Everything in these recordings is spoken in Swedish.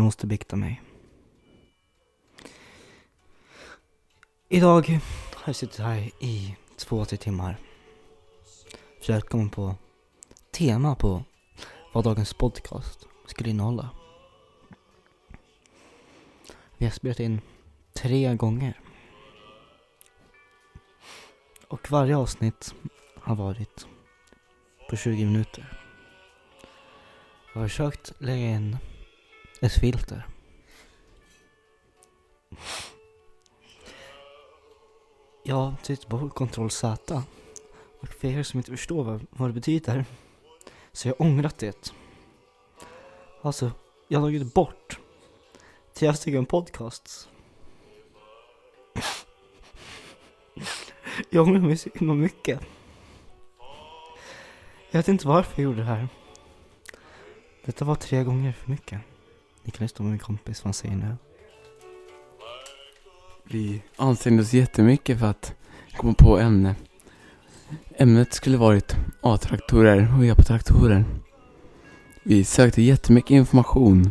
Jag måste bikta mig. Idag har jag suttit här i två, tre timmar. Försökt komma på tema på vad dagens podcast skulle innehålla. Vi har spelat in tre gånger. Och varje avsnitt har varit på 20 minuter. Jag har försökt lägga in ett filter. Jag tryckte på Ctrl Z. Och för er som inte förstår vad, vad det betyder så har jag ångrat det. Alltså, jag har tagit bort tre stycken podcasts. Jag ångrar mig så himla mycket. Jag vet inte varför jag gjorde det här. Detta var tre gånger för mycket. Ni kan lyssna på min kompis vad han säger nu. Vi ansträngde oss jättemycket för att komma på ämne. Ämnet skulle varit A-traktorer och E-traktorer. Vi sökte jättemycket information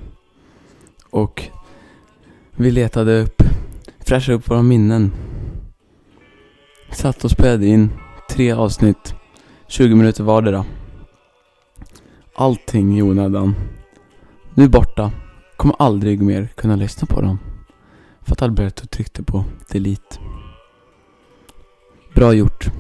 och vi letade upp, fräschade upp våra minnen. Satt och spelade in tre avsnitt, 20 minuter vardera. Allting i onödan. Nu borta. Kommer aldrig mer kunna lyssna på dem. För att Alberto tryckte på delete. Bra gjort.